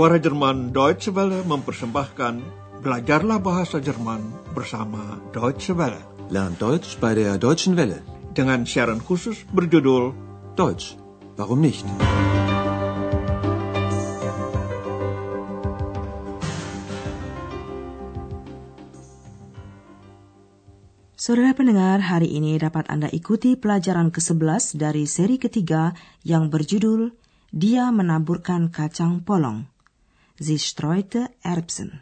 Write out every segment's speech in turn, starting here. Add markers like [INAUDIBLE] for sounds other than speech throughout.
Suara Jerman Deutsche Welle mempersembahkan Belajarlah Bahasa Jerman bersama Deutsche Welle. Lernt Deutsch bei der Deutschen Welle. Dengan siaran khusus berjudul Deutsch, warum nicht? Saudara pendengar, hari ini dapat Anda ikuti pelajaran ke-11 dari seri ketiga yang berjudul Dia Menaburkan Kacang Polong. Sie streute Erbsen.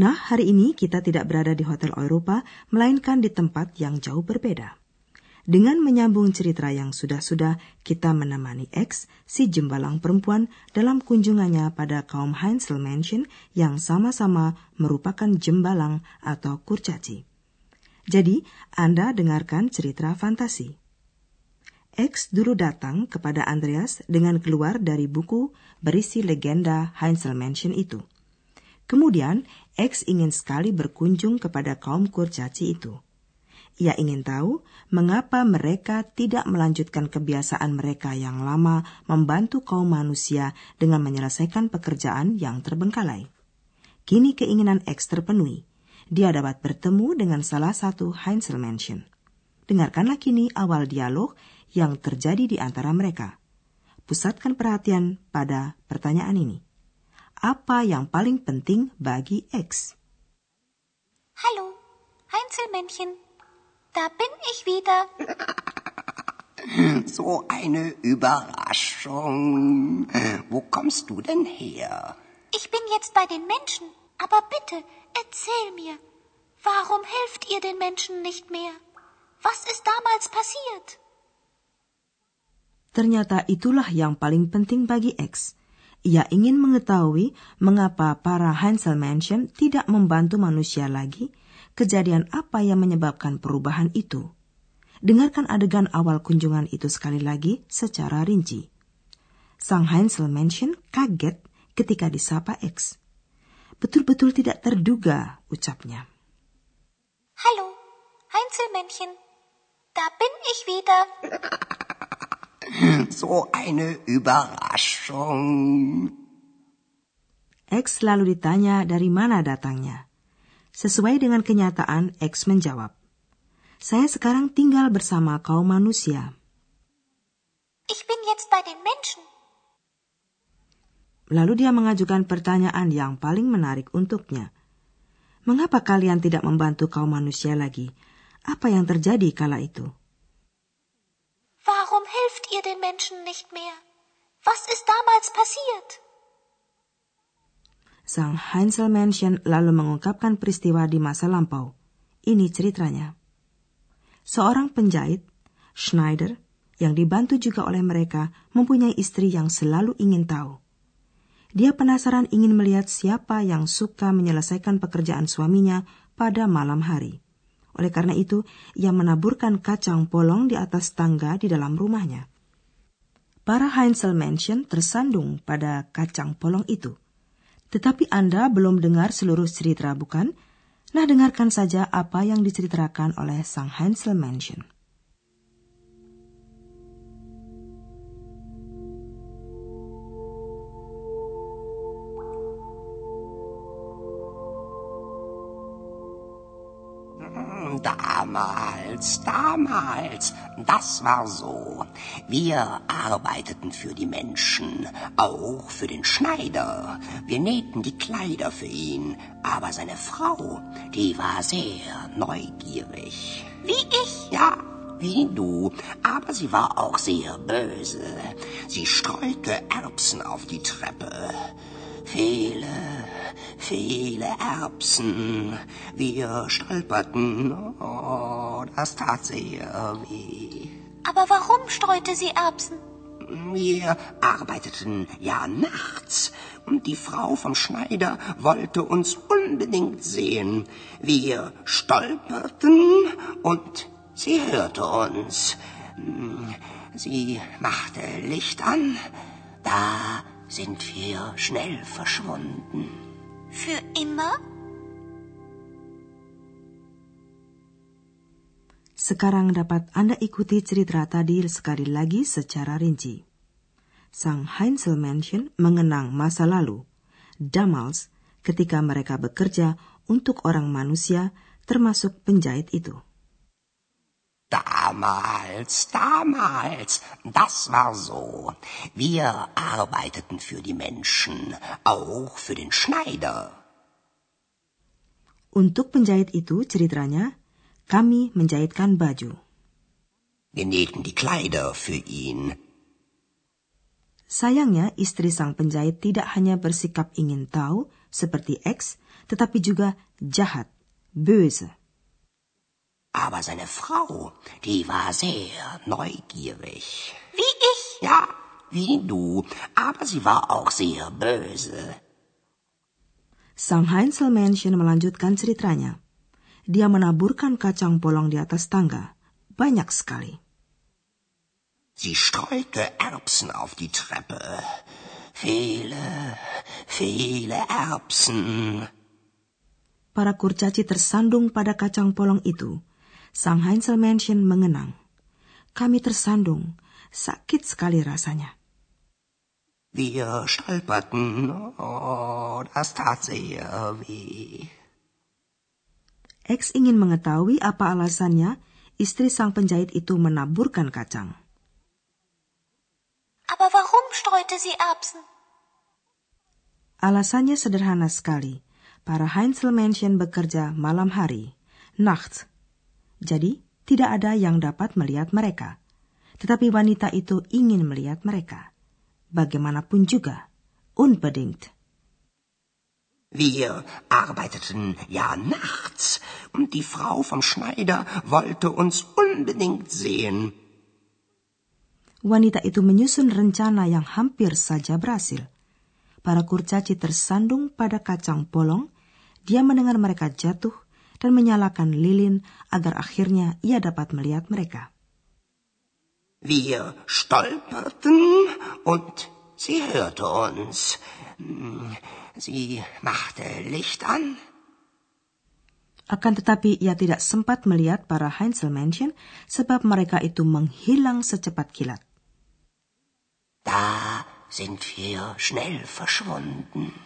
Nah, hari ini kita tidak berada di Hotel Eropa, melainkan di tempat yang jauh berbeda. Dengan menyambung cerita yang sudah-sudah, kita menemani X, si jembalang perempuan, dalam kunjungannya pada kaum Heinzel Mansion yang sama-sama merupakan jembalang atau kurcaci. Jadi, Anda dengarkan cerita fantasi. X dulu datang kepada Andreas dengan keluar dari buku berisi legenda Heinzel Mansion itu. Kemudian, X ingin sekali berkunjung kepada kaum kurcaci itu. Ia ingin tahu mengapa mereka tidak melanjutkan kebiasaan mereka yang lama membantu kaum manusia dengan menyelesaikan pekerjaan yang terbengkalai. Kini keinginan X terpenuhi. Dia dapat bertemu dengan salah satu Heinzel Mansion. Dengarkanlah kini awal dialog yang terjadi di antara mereka. Pusatkan perhatian pada pertanyaan ini. Apa yang paling penting bagi X? Hallo, Heinzelmännchen. Da bin ich wieder. [LAUGHS] So eine Überraschung. Wo kommst du denn her? Ich bin jetzt bei den Menschen. Aber bitte, erzähl mir. Warum helft ihr den Menschen nicht mehr? Was ist damals passiert? Ternyata itulah yang paling penting bagi X. Ia ingin mengetahui mengapa para Hansel Mansion tidak membantu manusia lagi kejadian apa yang menyebabkan perubahan itu. Dengarkan adegan awal kunjungan itu sekali lagi secara rinci. Sang Heinzel Mansion kaget ketika disapa X. Betul-betul tidak terduga ucapnya. Hallo, Heinzelmännchen. Da bin ich wieder. [LAUGHS] [LAUGHS] So eine Überraschung. X lalu ditanya dari mana datangnya. Sesuai dengan kenyataan, X menjawab, "Saya sekarang tinggal bersama kaum manusia." Ich bin jetzt bei den Menschen. Lalu dia mengajukan pertanyaan yang paling menarik untuknya. Mengapa kalian tidak membantu kaum manusia lagi? Apa yang terjadi kala itu? Hilft ihr den Menschen nicht mehr? Was ist damals passiert? Sang Heinzel Mansion lalu mengungkapkan peristiwa di masa lampau. Ini ceritanya. Seorang penjahit, Schneider, yang dibantu juga oleh mereka, mempunyai istri yang selalu ingin tahu. Dia penasaran ingin melihat siapa yang suka menyelesaikan pekerjaan suaminya pada malam hari. Oleh karena itu, ia menaburkan kacang polong di atas tangga di dalam rumahnya. Para Heinzel Mansion tersandung pada kacang polong itu – tetapi Anda belum dengar seluruh cerita, bukan? Nah, dengarkan saja apa yang diceritakan oleh Sang Hansel Mansion. Damals, damals, das war so. Wir arbeiteten für die Menschen, auch für den Schneider. Wir nähten die Kleider für ihn, aber seine Frau, die war sehr neugierig. Wie ich? Ja, wie du, aber sie war auch sehr böse. Sie streute Erbsen auf die Treppe. Viele, viele Erbsen. Wir stolperten. Oh, das tat sehr weh. Aber warum streute sie Erbsen? Wir arbeiteten ja nachts und die Frau vom Schneider wollte uns unbedingt sehen. Wir stolperten und sie hörte uns. Sie machte Licht an. Da sind wir schnell verschwunden. Für immer? Sekarang dapat Anda ikuti cerita tadi sekali lagi secara rinci. sang Heinzelmännchen mengenang masa lalu, damals, ketika mereka bekerja untuk orang manusia, termasuk penjahit itu. Damals, damals, das war so. Wir arbeiteten für die Menschen, auch für den Schneider. Untuk penjahit itu, ceritanya, kami menjahitkan baju. Wir nähten die Kleider für ihn. Sayangnya, istri sang penjahit tidak hanya bersikap ingin tahu, seperti X, tetapi juga jahat, böse. Aber seine Frau, die war sehr neugierig. Wie ich. Ja, wie du. Aber sie war auch sehr böse. Sang Heinzelmännchen melanjutkan ceritanya. Dia menaburkan kacang polong di atas tangga. Banyak sekali. Sie streute Erbsen auf die Treppe. Viele, viele Erbsen. Para kurcaci tersandung pada kacang polong itu. Sang Heinzelmännchen mengenang. Kami tersandung. Sakit sekali rasanya. Wir stolperten. Oh, das tat sehr weh. X ingin mengetahui apa alasannya istri sang penjahit itu menaburkan kacang. Aber warum streute sie Erbsen? Alasannya sederhana sekali. Para Heinzelmännchen bekerja malam hari, nachts. Jadi, tidak ada yang dapat melihat mereka. Tetapi wanita itu ingin melihat mereka. Bagaimanapun juga, unbedingt. Wir arbeiteten ja nachts und die Frau vom Schneider wollte uns unbedingt sehen. Wanita itu menyusun rencana yang hampir saja berhasil. Para kurcaci tersandung pada kacang polong, dia mendengar mereka jatuh dan menyalakan lilin agar akhirnya ia dapat melihat mereka. Wir stolperten und sie hörte uns. Sie machte Licht an. Akan tetapi ia tidak sempat melihat para Heinzelmännchen sebab mereka itu menghilang secepat kilat. Da sind wir schnell verschwunden.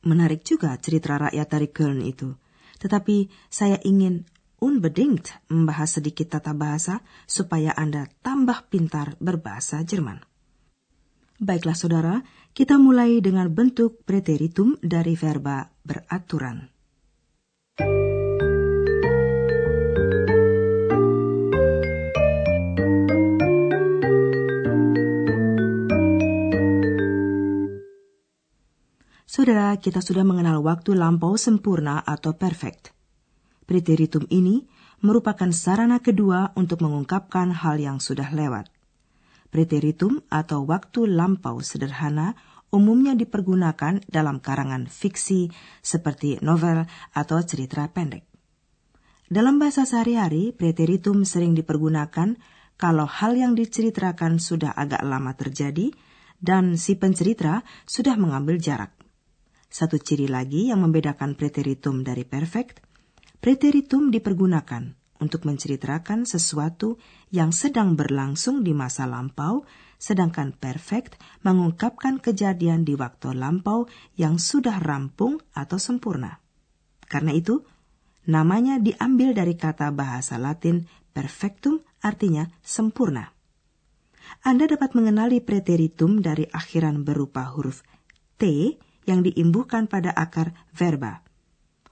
Menarik juga cerita rakyat dari Köln itu. Tetapi saya ingin unbedingt membahas sedikit tata bahasa supaya Anda tambah pintar berbahasa Jerman. Baiklah saudara, kita mulai dengan bentuk preteritum dari verba beraturan. Saudara, kita sudah mengenal waktu lampau sempurna atau perfect. Preteritum ini merupakan sarana kedua untuk mengungkapkan hal yang sudah lewat. Preteritum atau waktu lampau sederhana umumnya dipergunakan dalam karangan fiksi seperti novel atau cerita pendek. Dalam bahasa sehari-hari, preteritum sering dipergunakan kalau hal yang diceritakan sudah agak lama terjadi dan si pencerita sudah mengambil jarak. Satu ciri lagi yang membedakan preteritum dari perfect, preteritum dipergunakan untuk menceritakan sesuatu yang sedang berlangsung di masa lampau, sedangkan perfect mengungkapkan kejadian di waktu lampau yang sudah rampung atau sempurna. Karena itu, namanya diambil dari kata bahasa Latin perfectum artinya sempurna. Anda dapat mengenali preteritum dari akhiran berupa huruf T yang diimbuhkan pada akar verba.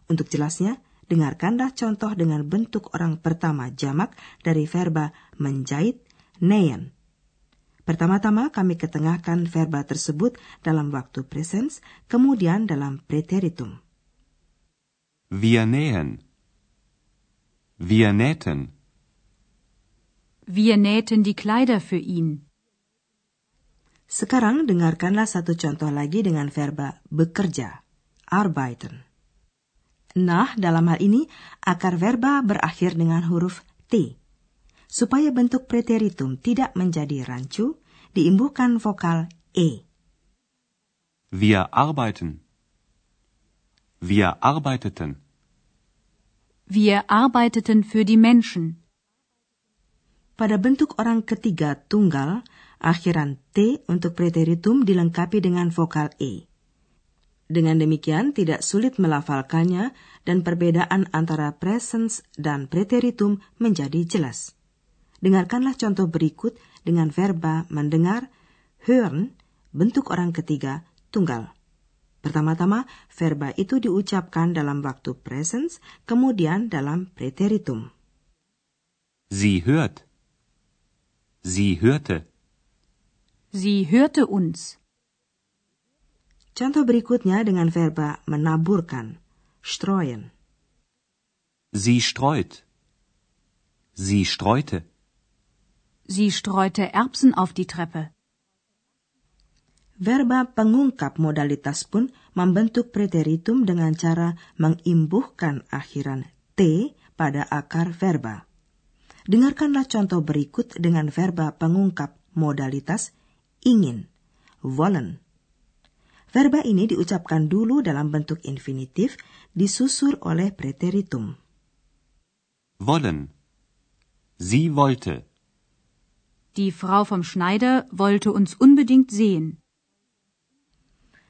Untuk jelasnya, dengarkanlah contoh dengan bentuk orang pertama jamak dari verba menjahit, nähen. Pertama-tama kami ketengahkan verba tersebut dalam waktu presens, kemudian dalam preteritum. Wir nähen. Wir nähten. Wir nähten die Kleider für ihn. Sekarang dengarkanlah satu contoh lagi dengan verba bekerja, arbeiten. Nah, dalam hal ini akar verba berakhir dengan huruf T. Supaya bentuk preteritum tidak menjadi rancu, diimbuhkan vokal E. Wir arbeiten. Wir arbeiteten. Wir arbeiteten für die Menschen. Pada bentuk orang ketiga tunggal, akhiran T untuk preteritum dilengkapi dengan vokal E. Dengan demikian, tidak sulit melafalkannya dan perbedaan antara presence dan preteritum menjadi jelas. Dengarkanlah contoh berikut dengan verba mendengar, hören, bentuk orang ketiga, tunggal. Pertama-tama, verba itu diucapkan dalam waktu presence, kemudian dalam preteritum. Sie hört. Sie hörte. Sie hörte uns. Contoh berikutnya dengan verba menaburkan, streuen. Sie streut. Sie streute. Sie streute Erbsen auf die Treppe. Verba pengungkap modalitas pun membentuk preteritum dengan cara mengimbuhkan akhiran T pada akar verba. Dengarkanlah contoh berikut dengan verba pengungkap modalitas ingin, wollen. Verba ini diucapkan dulu dalam bentuk infinitif, disusur oleh preteritum. Wollen. Sie wollte. Die Frau vom Schneider wollte uns unbedingt sehen.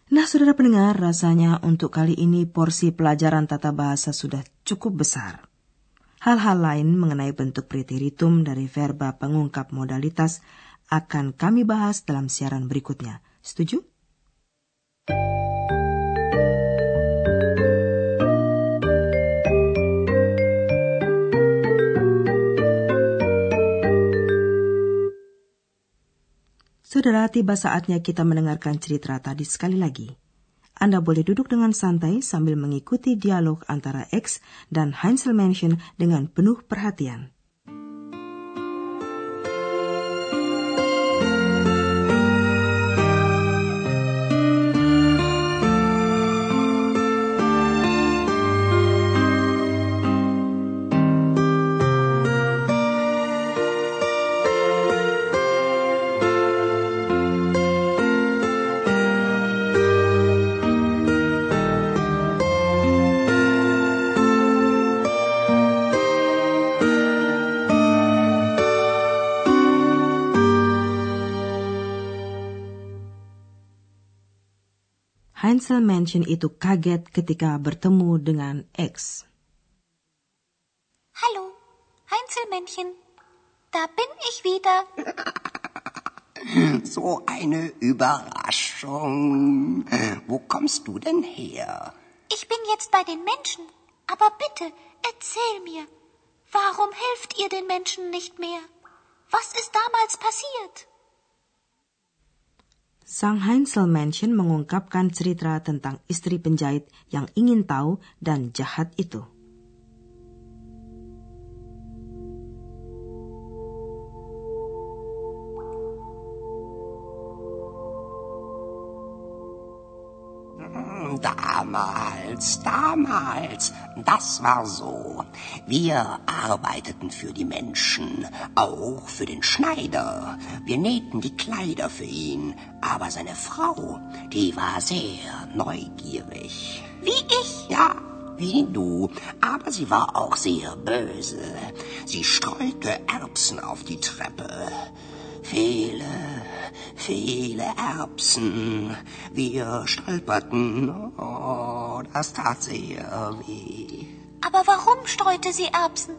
Nah, saudara pendengar, rasanya untuk kali ini porsi pelajaran tata bahasa sudah cukup besar. Hal-hal lain mengenai bentuk preteritum dari verba pengungkap modalitas akan kami bahas dalam siaran berikutnya. Setuju? Saudara, tiba saatnya kita mendengarkan cerita tadi sekali lagi. Anda boleh duduk dengan santai sambil mengikuti dialog antara X dan Heinzel Mansion dengan penuh perhatian. Heinzel Mansion itu kaget ketika bertemu dengan X. Hallo, Heinzelmännchen. Da bin ich wieder. [CLEARS THROAT] So eine Überraschung. Wo kommst du denn her? Ich bin jetzt bei den Menschen. Aber bitte, erzähl mir. Warum helft ihr den Menschen nicht mehr? Was ist damals passiert? Sang Heinzel Mansion mengungkapkan cerita tentang istri penjahit yang ingin tahu dan jahat itu. Damals, damals, das war so. Wir arbeiteten für die Menschen, auch für den Schneider. Wir nähten die Kleider für ihn, aber seine Frau, die war sehr neugierig. Wie ich? Ja, wie du, aber sie war auch sehr böse. Sie streute Erbsen auf die Treppe. Viele, viele Erbsen. Wir stolperten. Oh, das tat sehr weh. Aber warum streute sie Erbsen?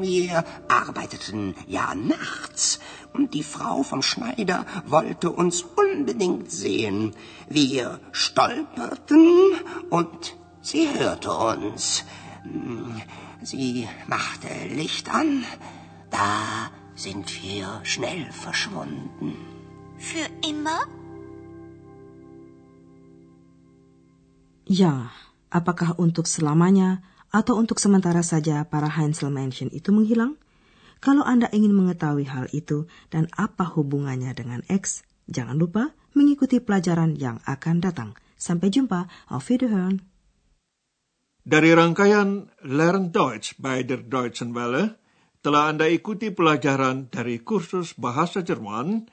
Wir arbeiteten ja nachts und die Frau vom Schneider wollte uns unbedingt sehen. Wir stolperten und sie hörte uns. Sie machte Licht an. Da sind wir schnell verschwunden. Für immer? Ya, apakah untuk selamanya atau untuk sementara saja para Heinzel Mansion itu menghilang? Kalau Anda ingin mengetahui hal itu dan apa hubungannya dengan X, jangan lupa mengikuti pelajaran yang akan datang. Sampai jumpa, auf Wiederhören. Dari rangkaian Learn Deutsch by der Deutschen Welle, telah Anda ikuti pelajaran dari kursus bahasa Jerman,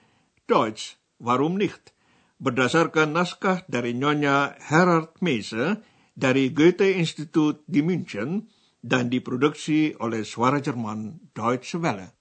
Deutsch, Warum nicht? Berdasarkan naskah dari Nyonya Herard Meise dari Goethe Institut di München dan diproduksi oleh Suara Jerman Deutsche Welle.